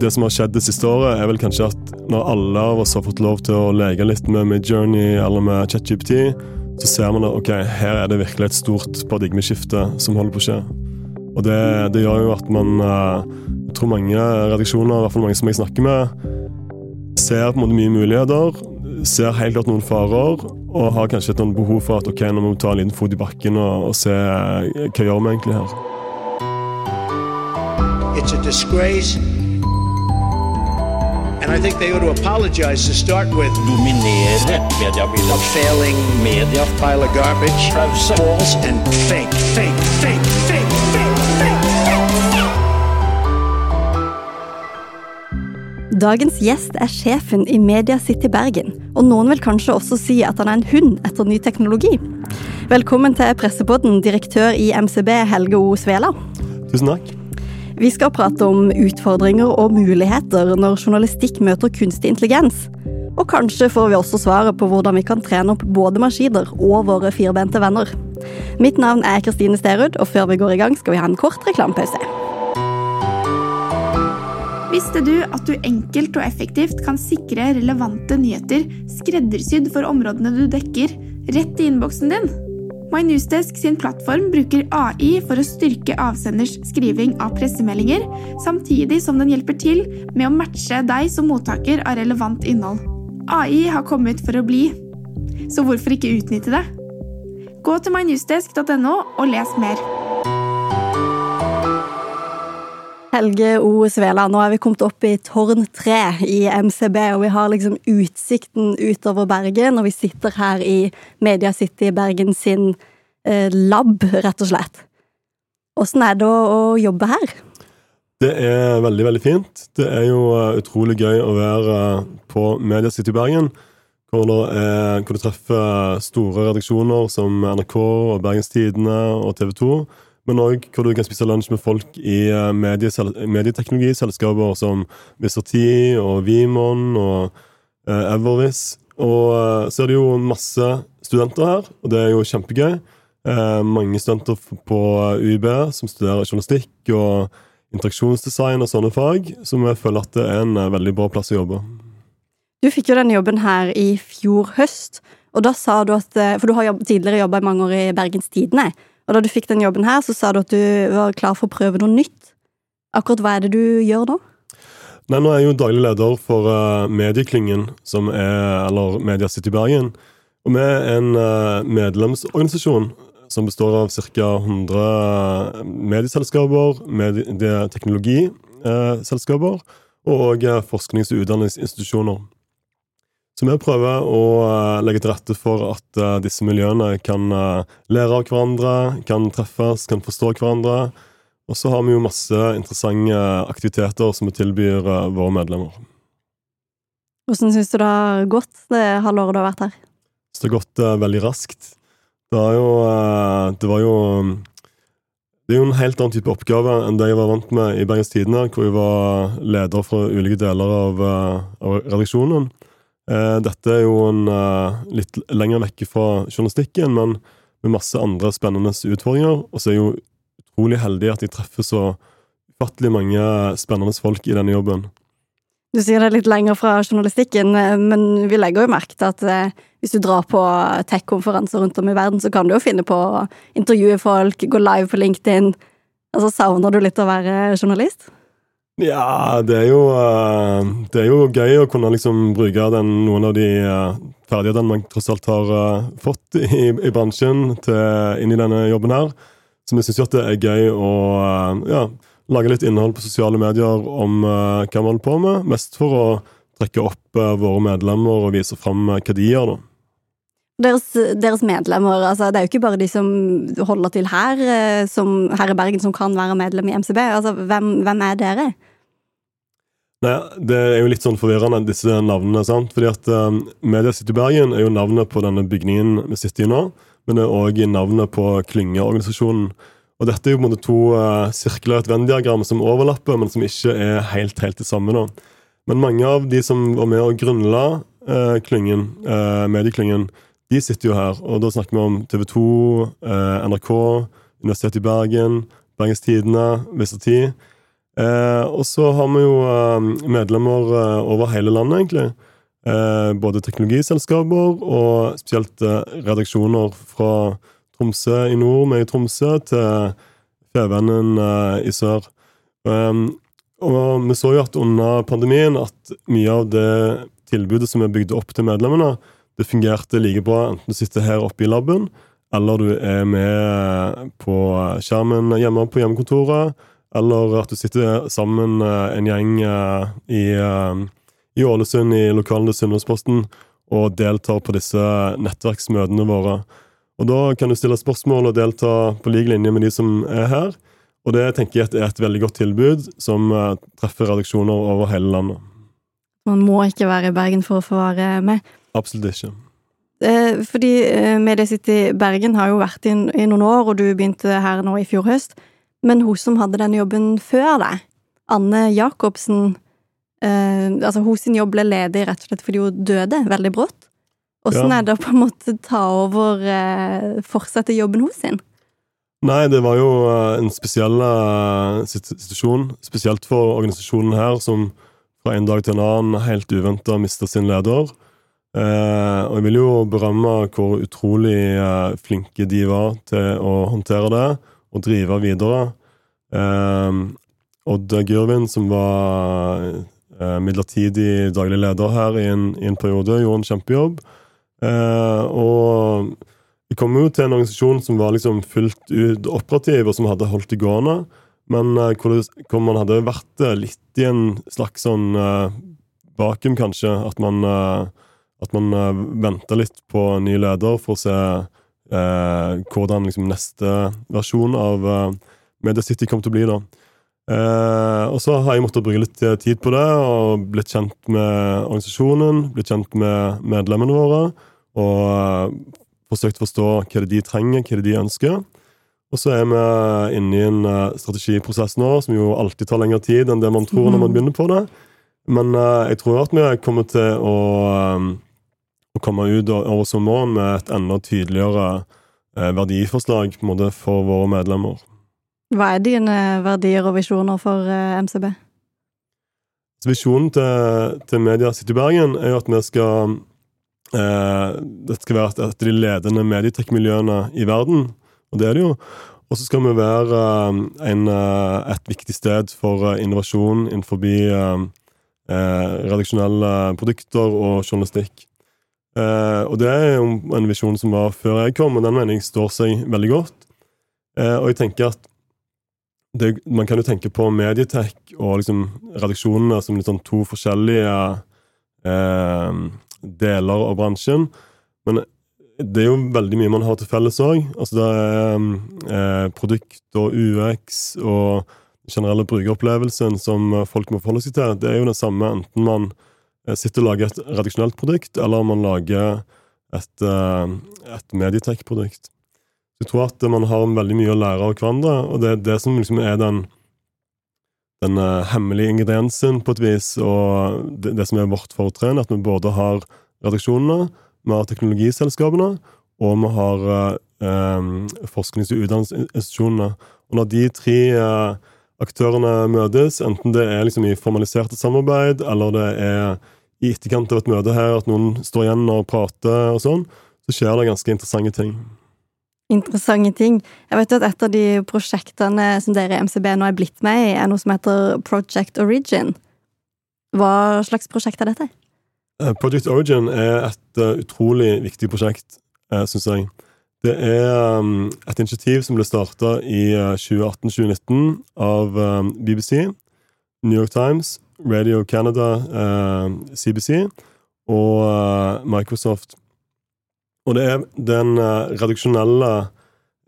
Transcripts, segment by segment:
Det som har skjedd det siste året, er vel kanskje at når alle av oss har fått lov til å leke litt med Midjourney eller med ChatGPT, så ser man at ok, her er det virkelig et stort paradigmeskifte som holder på å skje. Og det, det gjør jo at man eh, Jeg tror mange redaksjoner, i hvert fall mange som jeg snakker med, ser på en måte mye muligheter, ser helt klart noen farer, og har kanskje noen behov for at ok, nå må vi ta en liten fot i bakken og, og se eh, hva gjør vi egentlig her. It's a disgrace. And I think they ought to apologize to start with dominere mediebildet. a failing Media pile of garbage, Pause. false and fake, fake, fake, fake, fake, fake. Dagens gjest er sjefen i Media City Bergen, og noen vil kanskje også si at han er en hund etter ny teknologi. Velkommen til Pressepodden, direktør i MCB Helge O. Svela. Tusen takk. Vi skal prate om utfordringer og muligheter når journalistikk møter kunstig intelligens. Og kanskje får vi også svaret på hvordan vi kan trene opp både maskiner og våre firbente venner. Mitt navn er Kristine Sterud, og før vi går i gang skal vi ha en kort reklamepause. Visste du at du enkelt og effektivt kan sikre relevante nyheter skreddersydd for områdene du dekker, rett i innboksen din? MyNewsDesk sin plattform bruker AI for å styrke avsenders skriving av pressemeldinger, samtidig som den hjelper til med å matche deg som mottaker av relevant innhold. AI har kommet for å bli, så hvorfor ikke utnytte det? Gå til mynewsdesk.no og les mer. Helge O. Svela, nå er vi kommet opp i tårn tre i MCB, og vi har liksom utsikten utover Bergen, og vi sitter her i Media City Bergen sin eh, lab, rett og slett. Åssen er det å, å jobbe her? Det er veldig, veldig fint. Det er jo eh, utrolig gøy å være eh, på Media City Bergen, hvor, er, hvor du treffer store redaksjoner som NRK og Bergens og TV 2, men òg hvor du kan spise lunsj med folk i eh, medieteknologiselskaper som Viserti og Vimon og Evervis. Og eh, så er det jo masse studenter her, og det er jo kjempegøy. Mange studenter på UiB som studerer journalistikk og interaksjonsdesign og sånne fag, som jeg føler at det er en veldig bra plass å jobbe. Du fikk jo denne jobben her i fjor høst, og da sa du at For du har tidligere jobba i mange år i Bergens Tidende, og da du fikk den jobben her, så sa du at du var klar for å prøve noe nytt. Akkurat hva er det du gjør da? Nei, nå er jeg jo daglig leder for uh, Medieklyngen, som er, eller Media City Bergen. Og vi er en uh, medlemsorganisasjon som består av ca. 100 medieselskaper, medieteknologiselskaper og eh, forsknings- og utdanningsinstitusjoner. Så vi prøver å eh, legge til rette for at eh, disse miljøene kan eh, lære av hverandre, kan treffes, kan forstå hverandre. Og så har vi jo masse interessante aktiviteter som vi tilbyr våre medlemmer. Hvordan syns du det har gått det halvåret du har vært her? Så det har gått veldig raskt. Det, jo, det var jo Det er jo en helt annen type oppgave enn det jeg var vant med i Bergens Tidende, hvor jeg var leder for ulike deler av, av redaksjonen. Eh, dette er jo en eh, litt lenger vekke fra journalistikken, men med masse andre spennende utfordringer. Og så er jeg jo utrolig heldig at jeg treffer så ufattelig mange spennende folk i denne jobben. Du sier det litt lenger fra journalistikken, eh, men vi legger jo merke til at hvis du drar på tech-konferanser rundt om i verden, så kan du jo finne på å intervjue folk, gå live på LinkedIn. Altså, Savner du litt å være journalist? Ja, det er jo, eh, det er jo gøy å kunne liksom bruke den, noen av de eh, ferdighetene man tross alt har eh, fått i, i bransjen til, inn i denne jobben her. Så vi syns jo at det er gøy å ja, lage litt innhold på sosiale medier om hva vi holder på med. Mest for å trekke opp våre medlemmer og vise fram hva de gjør, da. Deres, deres medlemmer, altså det er jo ikke bare de som holder til her, eh, som, her i Bergen, som kan være medlem i MCB. Altså, hvem, hvem er dere? Nei, Det er jo litt sånn forvirrende, disse navnene. sant? Fordi at um, Media City Bergen er jo navnet på denne bygningen vi sitter i nå, men det er òg navnet på klyngeorganisasjonen. Og dette er jo på en måte to uh, sirkler og et Venn-diagram som overlapper, men som ikke er helt, helt det samme. nå. Men mange av de som var med og grunnla uh, klyngen, uh, medieklyngen, de sitter jo her. Og da snakker vi om TV 2, eh, NRK, Universitetet i Bergen, Bergens Tidende, Vista Tid. Eh, og så har vi jo eh, medlemmer eh, over hele landet, egentlig. Eh, både teknologiselskaper og spesielt eh, redaksjoner fra Tromsø i nord, med i Tromsø, til Fevennen eh, i sør. Um, og vi så jo at under pandemien at mye av det tilbudet som er bygd opp til medlemmene, det fungerte like bra enten du sitter her oppe i laben, eller du er med på skjermen hjemme på hjemmekontoret, eller at du sitter sammen eh, en gjeng eh, i, eh, i Ålesund, i lokalen til Sunnmørsposten, og deltar på disse nettverksmøtene våre. Og Da kan du stille spørsmål og delta på lik linje med de som er her. Og det tenker jeg er et veldig godt tilbud som eh, treffer redaksjoner over hele landet. Man må ikke være i Bergen for å få være med. Absolutt ikke. Eh, Fordi eh, Media City Bergen har jo vært i, i noen år, og du begynte her nå i fjor høst. Men hun som hadde den jobben før deg, Anne Jacobsen eh, altså Hun sin jobb ble ledig rett og slett fordi hun døde veldig brått. Åssen Ja. er det å på en måte ta over eh, Fortsette jobben hos sin? Nei, det var jo eh, en spesiell eh, situasjon, spesielt for organisasjonen her, som fra en dag til en annen helt uventa mista sin leder. Eh, og jeg vil jo berømme hvor utrolig uh, flinke de var til å håndtere det og drive videre. Uh, Odd Gyrvin, som var eh, midlertidig daglig leder her i en, i en periode, gjorde en kjempejobb. Eh, og vi kom jo til en organisasjon som var liksom fullt ut operativ, og som hadde holdt det gående. Men eh, hvor, det, hvor man hadde vært eh, litt i en slags sånn uh, vakuum, kanskje. At man, uh, at man uh, venta litt på ny leder for å se eh, hvordan liksom, neste versjon av uh, Media City kommer til å bli. da. Eh, og så har jeg måttet bruke litt eh, tid på det, og blitt kjent med organisasjonen, blitt kjent med medlemmene våre, og eh, forsøkt å forstå hva det er de trenger, hva det er de ønsker. Og så er vi inne i en eh, strategiprosess nå, som jo alltid tar lengre tid enn det man tror når man begynner på det. Men eh, jeg tror at vi kommer til eh, å komme ut over sommeren med et enda tydeligere eh, verdiforslag måte, for våre medlemmer. Hva er dine verdier og visjoner for eh, MCB? Så visjonen til, til Media City Bergen er jo at vi skal eh, Det skal være et, av de ledende medietech-miljøene i verden, og det er det jo. Og så skal vi være eh, en, et viktig sted for innovasjon innenfor eh, redaksjonelle produkter og journalistikk. Eh, og det er jo en visjon som var før jeg kom, og den mener jeg står seg veldig godt. Uh, og jeg tenker at det, man kan jo tenke på medietech og liksom redaksjonene som sånn to forskjellige uh, deler av bransjen. Men det er jo veldig mye man har til felles òg. Altså det er produkt og UX og generelle brukeropplevelsen som folk må forholde seg til. Det er jo det samme enten man sitter og lager et redaksjonelt produkt, eller om man lager et, eh, et medietech-produkt. Jeg tror at man har veldig mye å lære av hverandre, og det er det som liksom er den, den eh, hemmelige ingrediensen, på et vis, og det, det som er vårt fortrinn, at vi både har redaksjonene, vi har teknologiselskapene, og vi har eh, eh, forsknings- og utdanningsinstitusjonene. Og når de tre eh, aktørene møtes, enten det er liksom i formaliserte samarbeid, eller det er i etterkant av et møte her, at noen står igjen og prater og sånn, så skjer det ganske interessante ting. Interessante ting. Jeg vet jo at et av de prosjektene som dere i MCB nå er blitt med i, er noe som heter Project Origin. Hva slags prosjekt er dette? Eh, Project Origin er et eh, utrolig viktig prosjekt, uh, syns jeg. Det er um, et initiativ som ble starta i eh, 2018-2019 av um, BBC, New York Times, Radio Canada, eh, CBC og eh, Microsoft. Og det er den eh, redaksjonelle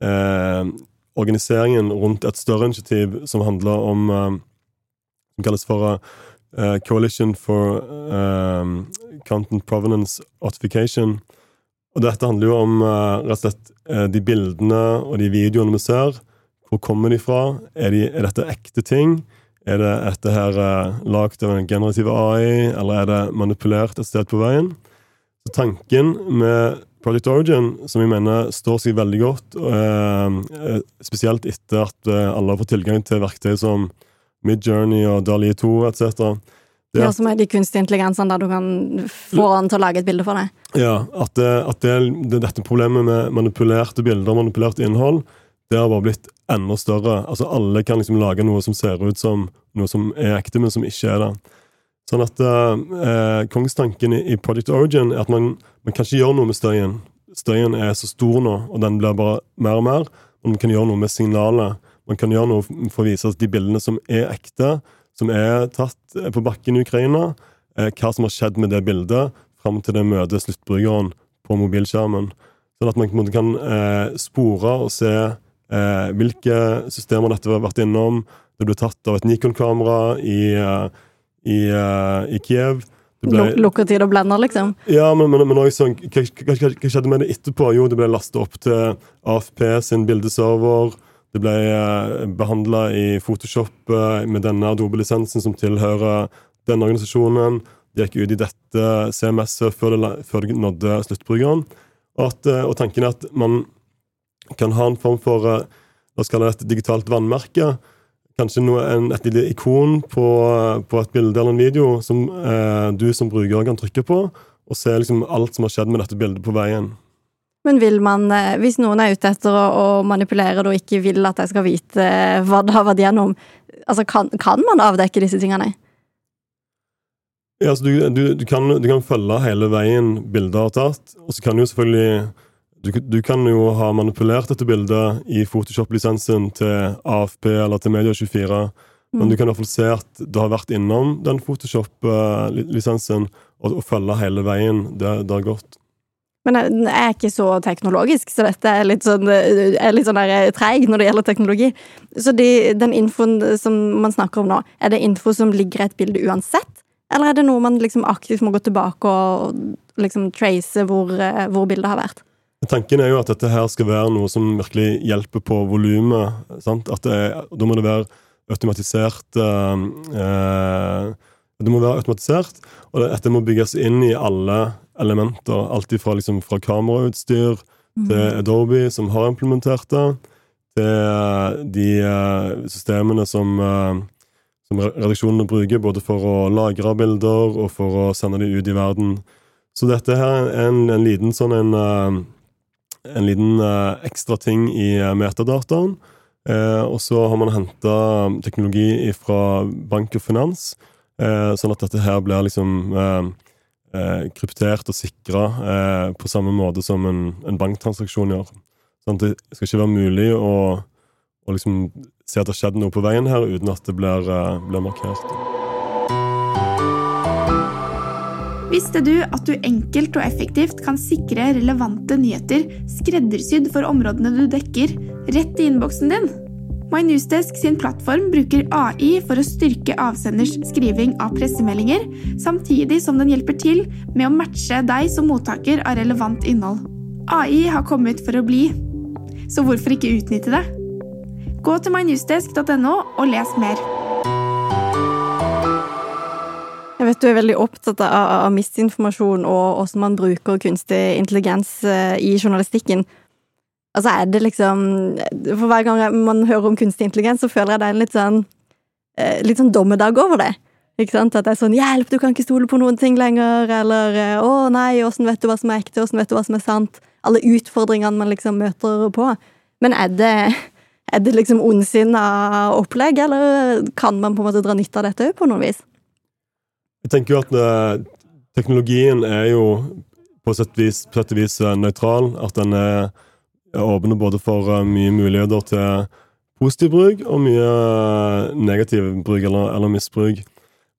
eh, organiseringen rundt et større initiativ som handler om eh, Som kalles for eh, Coalition for eh, Content Provenance Artification. Og dette handler jo om eh, rett og slett eh, de bildene og de videoene vi ser. Hvor kommer de fra? Er, de, er dette ekte ting? Er det dette her eh, lagd av en generativ AI, eller er det manipulert et sted på veien? Så tanken med Project Origin, som jeg mener står seg veldig godt, eh, eh, spesielt etter at alle har fått tilgang til verktøy som Midjourney og Dali 2 etc. Det Ja, som er de kunstige intelligensene der du kan få han til å lage et bilde for deg. Ja, at, det, at det, det, dette problemet med manipulerte bilder, og manipulert innhold, det har bare blitt enda større. Altså Alle kan liksom lage noe som ser ut som noe som er ekte, men som ikke er det. Sånn at eh, Kongstanken i, Project Origin er at man, man kan ikke gjøre noe med støyen. Støyen er så stor nå, og den blir bare mer og mer. Og man kan gjøre noe med signalet. Man kan gjøre noe for å vise at de bildene som er ekte, som er tatt eh, på bakken i Ukraina, eh, hva som har skjedd med det bildet fram til det møter sluttbrukeren på mobilskjermen. Sånn at man kan eh, spore og se eh, hvilke systemer dette har vært innom. Det ble tatt av et Nikon-kamera i, eh, i, eh, i Kiev. Det ble, Luk- Lukketid og blender, liksom. ja, men, men, men også, sånn, hva, hva, hva, skjedde med det etterpå? Jo, det ble lastet opp til AFP sin bildeserver. Det ble eh, behandla i Photoshop eh, med denne Adobe-lisensen som tilhører denne organisasjonen. Det gikk ut i dette CMS-et før, det før det nådde sluttbrukeren. Og, at, og tanken er at man kan ha en form for eh, skal det et digitalt vannmerke. Kanskje noe, en, et lite ikon på, på et bilde eller en video som eh, du som bruker kan trykke på, og se liksom alt som har skjedd med dette bildet på veien. Men vil man, eh, hvis noen er ute etter å, å manipulere det og ikke vil at jeg skal vite eh, hva det har vært gjennom, altså kan, kan man avdekke disse tingene? Ja, altså du, du, du, kan, du kan følge hele veien bildet har tatt, og så kan du jo selvfølgelig du, du kan jo ha manipulert dette bildet i Photoshop-lisensen til AFP eller til Media24, men du kan i hvert fall se at det har vært innom den Photoshop-lisensen, og, og følge hele veien. Det, det har gått. Men jeg jeg er ikke så teknologisk, så dette er litt sånn, er litt sånn treig når det gjelder teknologi. Så de, den infoen som man snakker om nå, er det info som ligger i et bilde uansett? Eller er det noe man liksom aktivt må gå tilbake og liksom trace hvor, eh, hvor bildet har vært? Tanken er jo at dette her skal være noe som virkelig hjelper på volumet. sant? At det Da må det være automatisert eh, eh, Det må være automatisert, og dette må bygges inn i alle elementer. Alt ifra liksom, fra kamerautstyr til Adobe, som har implementert det, til eh, de eh, systemene som, som redaksjonene bruker, både for å lagre bilder og for å sende dem ut i verden. Så dette her er en, en liten sånn en en liten uh, ekstra ting i eh, metadataen. Uh, og så har man henta teknologi fra bank og finans, uh, sånn at dette her blir liksom uh, kryptert og sikra på samme måte som en, en banktransaksjon gjør. Sånn det skal ikke være mulig å, å liksom se at det har skjedd noe på veien her, uten at det blir, blir markert. Visste du at du enkelt og effektivt kan sikre relevante nyheter skreddersydd for områdene du dekker, rett i innboksen din? MyNewsDesk sin plattform bruker AI for å styrke avsenders skriving av pressemeldinger, samtidig som den hjelper til med å matche deg som mottaker av relevant innhold. AI har kommet for å bli, så hvorfor ikke utnytte det? Gå til mynewsdesk.no og les mer. Jeg vet du er veldig opptatt av, av misinformasjon og hvordan man bruker kunstig intelligens eh, i journalistikken. Altså er det liksom For hver gang man hører om kunstig intelligens, så føler jeg det er en litt sånn eh, litt sånn dommedag over det. Ikke sant? At det er sånn 'hjelp, du kan ikke stole på noen ting lenger', eller eh, 'å nei, åssen vet du hva som er ekte, åssen vet du hva som er sant'? Alle utfordringene man liksom møter på. Men er det, er det liksom ondsinna opplegg, eller kan man på en måte dra nytte av dette på noe vis? Jeg tenker jo at det, teknologien er jo på sett og vis eh, nøytral. At den er er åpen både for eh, mye muligheter til positiv bruk og mye eh, negativ bruk eller, eller misbruk.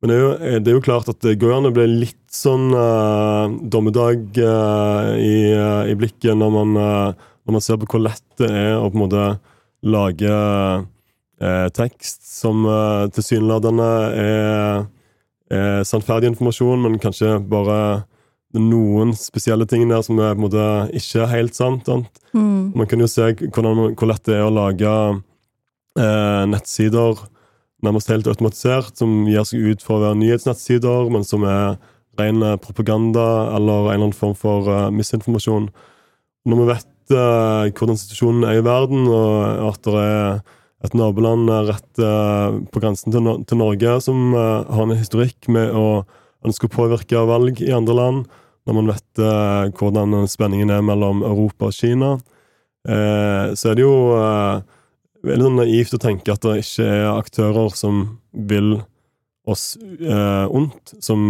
Men det er, jo, eh, det er jo klart at det går an å bli litt sånn uh, dommedag uh, i, uh, i blikket når man, eh, når man ser på hvor lett det er å på en måte lage eh, tekst som tilsynelatende er eh, sannferdig informasjon, men kanskje bare noen spesielle ting der som er på en måte ikke helt sant. sant? Mm. Man kan jo se hvordan, hvor lett det er å lage eh, nettsider nærmest helt automatisert, som gir seg ut for å være nyhetsnettsider, men som er ren eh, propaganda eller en eller annen form for uh, misinformasjon. Når vi vet uh, hvordan situasjonen er i verden, og at det er et naboland eh, rett uh, på grensen til, no til Norge som uh, har en historikk med å ønske å påvirke valg i andre land, når man vet uh, hvordan spenningen er mellom Europa og Kina, så er det jo veldig sånn naivt å tenke at det ikke er aktører som vil oss ondt, som,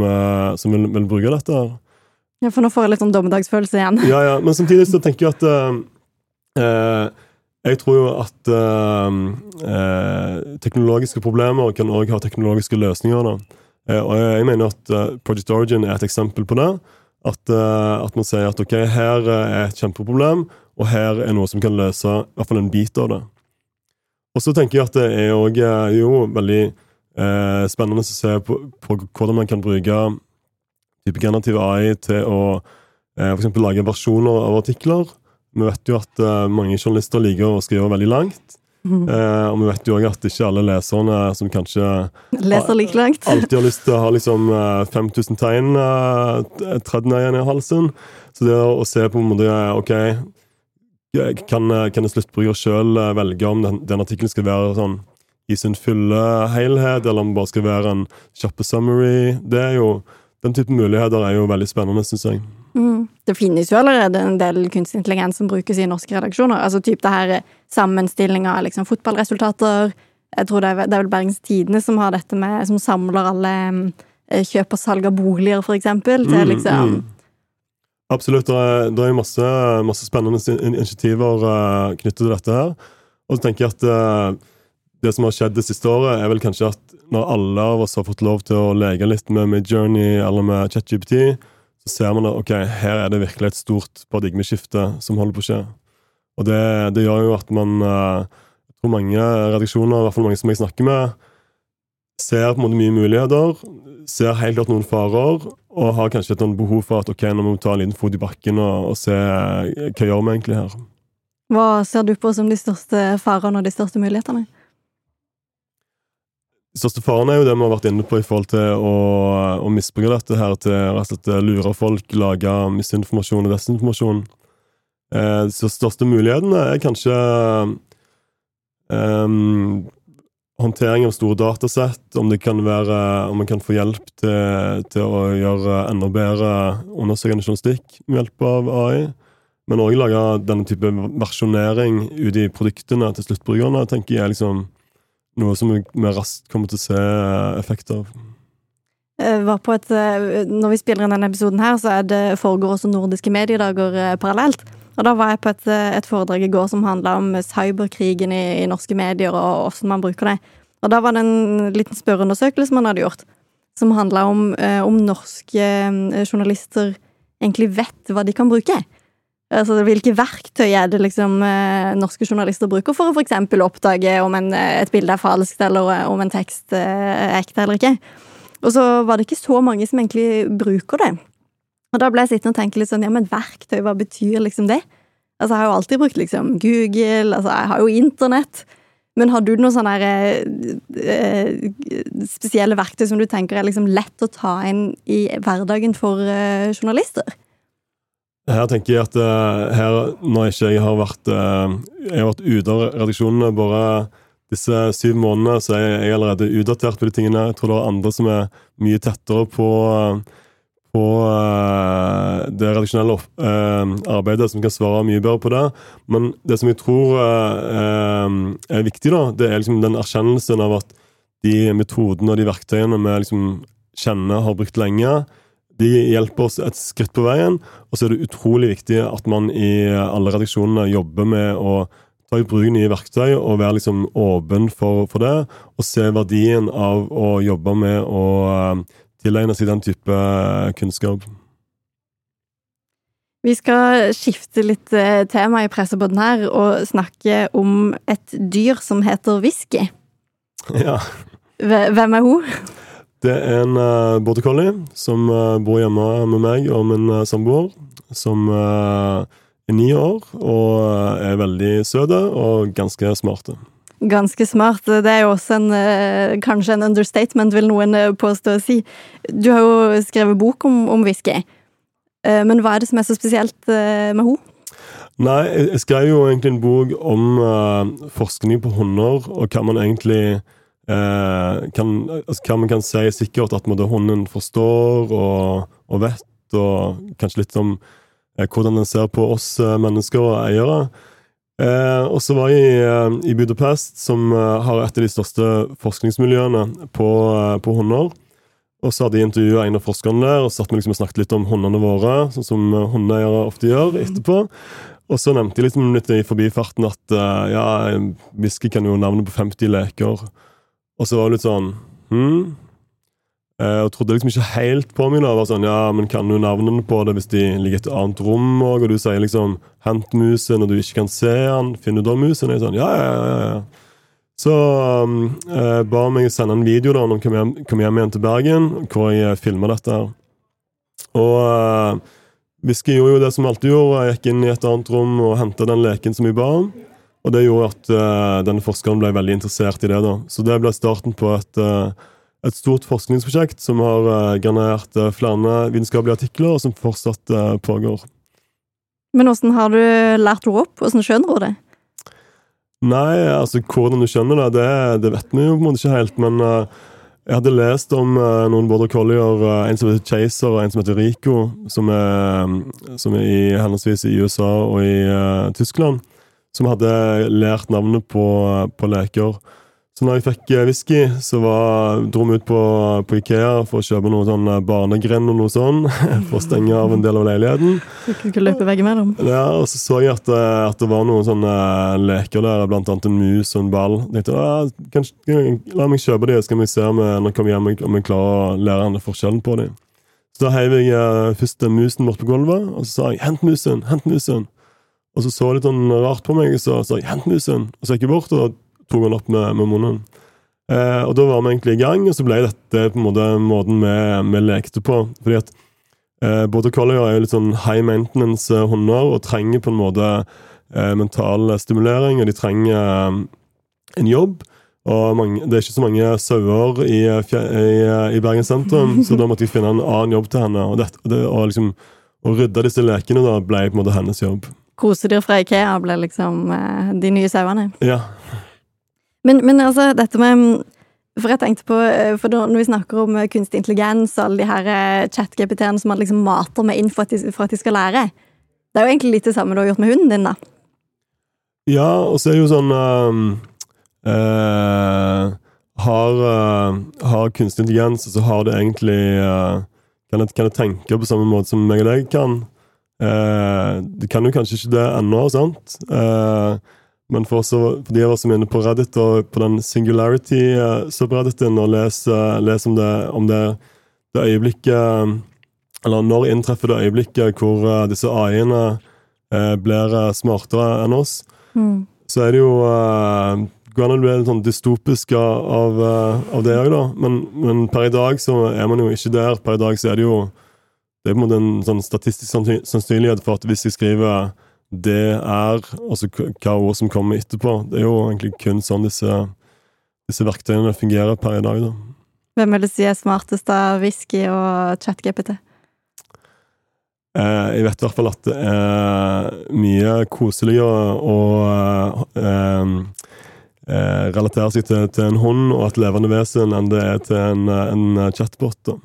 som vil, vil bruke dette. her. Ja, for nå får jeg litt sånn dommedagsfølelse igjen. Ja, ja, men samtidig så tenker jeg at Jeg tror jo at eh, eh, teknologiske problemer kan òg ha teknologiske løsninger. Eh, og jeg, mener at eh, Project Origin er et eksempel på det. At, eh, at man sier at ok, her er et kjempeproblem, og her er noe som kan løse i hvert fall en bit av det. Og så tenker jeg at det er òg jo veldig spennende å se på, på hvordan man kan bruke type generativ AI til å eh, eksempel lage versjoner av artikler. Vi vet jo at eh, mange journalister liker å skrive veldig langt. Eh, og vi vet jo òg at ikke alle leserne som kanskje Leser like langt. alltid har lyst til å ha liksom eh, 5000 tegn uh, tredd ned i halsen. Så det å se på en måte Ok, kan, eh, kan en sluttbruker sjøl velge om den, den artikkelen skal være sånn i sin fulle helhet, eller om det bare skal være en kjappe summary. Det er jo Den typen muligheter er jo veldig spennende, syns jeg. Mm. Det finnes jo allerede en del kunstig intelligens som brukes i norske redaksjoner. Altså typ det her sammenstilling av liksom fotballresultater. Jeg tror det er, det er vel Bergens Tidende som har dette med Som samler alle eh, kjøp og salg av boliger, for eksempel, til Mm, liksom mm. Absolutt. Det er, masse, masse spennende initiativer eh, knyttet til dette her. Og så tenker jeg at eh, det som har skjedd det siste året, er vel kanskje at når alle av oss har fått lov til å leke litt med Midjourney eller med ChatGPT, ser man at ok, her er det virkelig et stort paradigmeskifte som holder på å skje. Og det, det gjør jo at man eh, Jeg tror mange redaksjoner, i hvert fall mange som jeg snakker med, ser på en måte mye muligheter, ser helt klart noen farer, og har kanskje et behov for at ok, nå må vi ta en liten fot i bakken og, og se eh, hva gjør vi egentlig her. Hva ser du på som de største farene og de største mulighetene? Største faren er jo det vi har vært inne på i forhold til å, å misbruke dette her til rett slett lure folk, lage misinformasjon og desinformasjon. Eh, de største mulighetene er kanskje eh, håndtering av store datasett, om det kan være om man kan få hjelp til, til å gjøre enda bedre undersøkende journalistikk med hjelp av AI. Men òg lage denne type versjonering ut i produktene til sluttbrukerne, tenker jeg liksom noe som vi raskt kommer til å se effekter av. På et, eh, når vi spiller inn denne episoden her, så det foregår også nordiske mediedager eh, parallelt. Og da var jeg på et, eh, et foredrag i går som handla om cyberkrigen i, i norske medier, og hvordan man bruker det. Og da var det en liten spørreundersøkelse man hadde gjort, som handla om eh, om norske eh, journalister egentlig vet hva de kan bruke. Altså, Hvilke verktøy er det liksom eh, norske journalister bruker for å eksempel oppdage om en, eh, et bilde er falskt, eller eh, om en tekst er ekte eller ikke. Og så var det ikke så mange som egentlig bruker det. Og da ble jeg sittende og tenke litt sånn, ja, men verktøy, hva betyr liksom det? Altså, jeg har jo alltid brukt liksom Google, altså, jeg har jo internett. Men har du noen sånne eh, spesielle verktøy som du tenker er liksom lett å ta inn i hverdagen for journalister? Her tenker jeg at eh, her, når ikke jeg har vært har vært ute av redaksjonene bare disse syv månedene, så er jeg allerede utdatert på de tingene. Jeg tror det er andre som er mye tettere på, på eh, det redaksjonelle arbeidet, som kan svare mye bedre på det. Men det som jeg tror er viktig, da, det er liksom den erkjennelsen av at de metodene og de verktøyene vi liksom kjenner, har brukt lenge, de hjelper oss et skritt på veien, og så er det utrolig viktig at man i alle redaksjonene jobber med å ta i bruk nye verktøy og være liksom åpen for, for det, og se verdien av å jobbe med å eh, tilegne seg den type eh, kunnskap. Vi skal skifte litt eh, tema i pressebåten her og snakke om et dyr som heter whisky. Ja. Hvem er hun? Det er en uh, border collie som uh, bor hjemme med meg og min uh, samboer. Som uh, er ni år og er veldig søte og ganske smarte. Ganske smart. Det er jo også en, kanskje en understatement, vil noen påstå å si. Du har jo skrevet bok om, om whisky. Men hva er det som er så spesielt med henne? Nei, jeg, skrev jo egentlig en bok om forskning på hunder, og hva man egentlig kan, altså, Hva man kan si sikkert at hunden forstår og, og vet, og kanskje litt om eh, hvordan den ser på oss eh, mennesker og eiere. Eh, og så var jeg i, eh, i Budapest, som eh, har et av de største forskningsmiljøene på, eh, på hunder. Og så hadde jeg intervjua en av forskerne der, og satt med liksom og snakket litt om hundene våre, sånn som eh, hundeeiere ofte gjør etterpå. Og så nevnte jeg liksom litt i forbifarten at eh, ja, whisky kan jo navnet på 50 leker. Og så var det litt sånn hm? Jeg og trodde liksom ikke helt på meg. da, var sånn, ja, men Kan du navnene på det hvis de ligger i et annet rom? Og, og du sier liksom 'hent musen' når du ikke kan se den. Finner du da musen? Jeg sånn, ja, ja, ja, ja. Så eh, ba meg sende en video da når jeg kom hjem, kom hjem igjen til Bergen, hvor jeg filma dette. her. Og uh, eh, gjorde jo det som alltid gjorde. Jeg gikk inn i et annet rom og henta den leken som jeg ba om. Og det gjorde at uh, denne forskeren ble veldig interessert i det. da. Så det ble starten på et, uh, et stort forskningsprosjekt som har uh, generert eh, flere vitenskapelige artikler, og som fortsatt pågår. Men åssen har du lært henne opp? Åssen skjønner hun det? Nei, altså hvordan du skjønner det, det, det vet vi jo på en måte ikke helt. Men jeg hadde lest om noen border collier, en som heter Chaser og en som heter Rico, som er, som er i henholdsvis i USA og i Tyskland, som hadde lært navnet på, på leker. Så når jeg fikk eh, whisky, så var, dro vi ut på, på Ikea for å kjøpe noe sånn barnegren og noe sånn, for å stenge av en del av leiligheten. Du kunne løpe veggimellom. Ja, og så så jeg at, eh, at det var noen sånne leker der, blant annet en mus og en ball. Jeg tenkte, ah, kanskje, La meg kjøpe de, så skal vi se om jeg, når jeg kommer hjem om jeg klarer å lære henne forskjellen på dem. Så da heiv jeg eh, først musen bort på gulvet, og så sa jeg 'hent musen', 'hent musen'. Og så så litt sånn rart på meg, og så sa jeg 'hent musen'. Og så gikk jeg bort og tok han opp med, med munnen. Eh, og da var vi egentlig i gang, og så ble dette på en måte måten vi, vi lekte på. Fordi at eh, både collier er jo litt sånn high maintenance eh, hunder og trenger på en måte eh, mental stimulering, og de trenger eh, en jobb. Og mange, det er ikke så mange sauer i, eh, i, eh, i Bergen sentrum, så da måtte jeg finne en annen jobb til henne. Og, det, og, det, og liksom, å rydde disse lekene da ble på en måte hennes jobb. Kosedyr fra Ikea ble liksom eh, de nye sauene. Ja, Men, men altså, dette med For jeg tenkte på eh, For når vi snakker om eh, kunstig intelligens og alle de her chat-GPT-ene som man liksom mater med inn for at, de, skal lære Det er jo egentlig litt det samme du har gjort med hunden din, da. Ja, og så er det jo sånn ehm, eh, har, eh, har kunstig intelligens, og så har det egentlig kan, jeg, kan jeg tenke på samme måte som meg og deg kan? Eh, de kan jo kanskje ikke det ennå, sant? Eh, men for, oss, for de av oss som er inne på Reddit og på den singularity-subredditen og leser, leser om det, om det, det øyeblikket Eller når inntreffer det øyeblikket hvor eh, disse AI-ene eh, blir eh, smartere enn oss, så er det jo uh, Går an å bli litt sånn dystopisk av, av, eh, av det òg, da. Men, men per i dag så er man jo ikke der. Per i dag så er det jo Det er på en måte en sånn statistisk sannsynlighet for at hvis jeg skriver det er, altså hva ord som kommer etterpå Det er jo egentlig kun sånn disse, disse verktøyene fungerer per i dag, da. Hvem vil du si er smartest av whisky og chat-GPT? Eh, jeg vet i hvert fall at det er mye koseligere å eh, eh, relatere seg til, til en hund og et levende vesen enn det er til en, en chatbot. Da.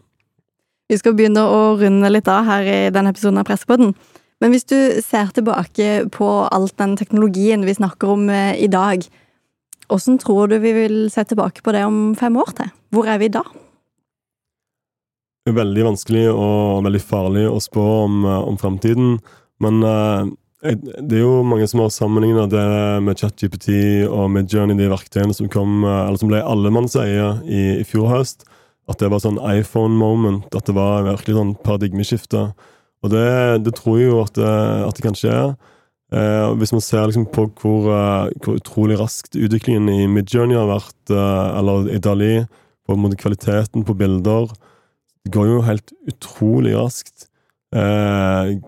Vi skal begynne å runde litt av her i denne episoden av Pressepodden. Men hvis du ser tilbake på alt den teknologien vi snakker om eh, i dag, hvordan tror du vi vil se tilbake på det om fem år til? Hvor er vi da? Det er veldig vanskelig og veldig farlig å spå om, eh, om fremtiden, men eh, det er jo mange som har sammenlignet det med ChatGPT og Midjourney, de verktøyene som kom, som ble allemannseie i, i fjor høst. At det var sånn iPhone-moment, at det var virkelig sånn paradigmeskifte. Og det, det tror jeg jo at det, at det kan skje. Eh, hvis man ser liksom på hvor, eh, hvor utrolig raskt utviklingen i Midjourney har vært, eh, eller i Dali, på en måte kvaliteten på bilder, det går jo helt utrolig raskt. Eh,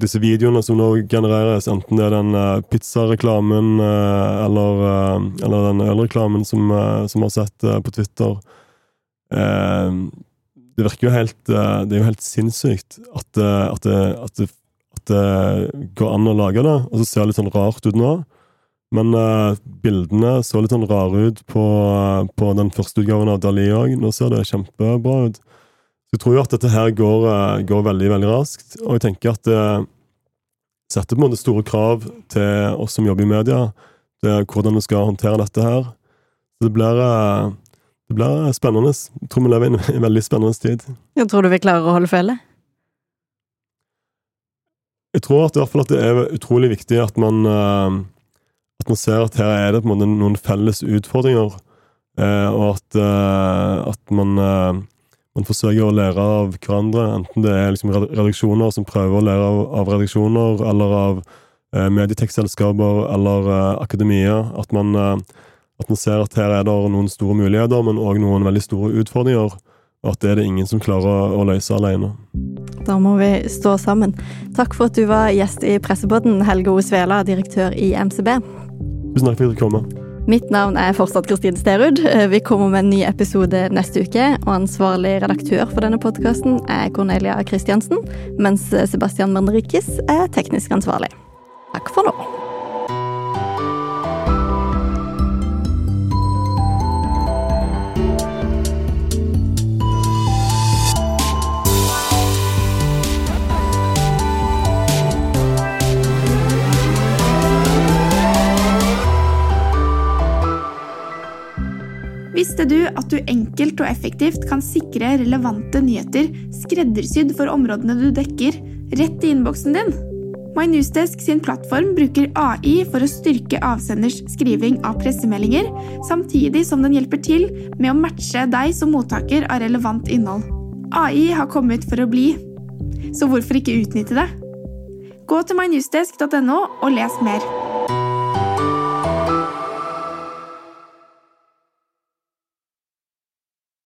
disse videoene som nå genereres, enten det er den eh, pizzareklamen eh, eller, eh, eller den ølreklamen som, eh, som har sett eh, på Twitter eh, Det virker jo helt eh, Det er jo helt sinnssykt at, eh, at, det, at, det, at det går an å lage det. Og så ser det litt sånn rart ut nå. Men eh, bildene så litt sånn rare ut på, på den første utgaven av Dali òg. Nå ser det kjempebra ut. Så jeg tror jo at dette her går, eh, går veldig, veldig raskt. Og jeg tenker at det setter på en måte store krav til oss som jobber i media, til hvordan vi skal håndtere dette her. Så det blir, eh, det blir spennende. Jeg tror vi lever i en, veldig spennende tid. Jeg tror du vi klarer å holde følge? Jeg tror at, i hvert fall at det er utrolig viktig at man, eh, at man ser at her er det på en måte noen felles utfordringer, eh, og at, eh, at man, man forsøker å lære av hverandre, enten det er liksom redaksjoner som prøver å lære av, av redaksjoner, eller av medietekstselskaper eller akademia. At man, at man ser at her er det noen store muligheter, men òg noen veldig store utfordringer. Og at det er det ingen som klarer å, løse alene. Da må vi stå sammen. Takk for at du var gjest i Pressepodden, Helge O. Svela, direktør i MCB. Tusen takk for at jeg fikk komme. Mitt navn er fortsatt Kristin Sterud. Vi kommer med en ny episode neste uke, og ansvarlig redaktør for denne podkasten er Cornelia Christiansen, mens Sebastian Manrikis er teknisk ansvarlig. Takk for nå. At du enkelt og effektivt kan sikre relevante nyheter skreddersydd for områdene du dekker, rett i innboksen din? MyNewsDesk sin plattform bruker AI for å styrke avsenders skriving av pressemeldinger, samtidig som den hjelper til med å matche deg som mottaker av relevant innhold. AI har kommet for å bli, så hvorfor ikke utnytte det? Gå til mynewsdesk.no og les mer.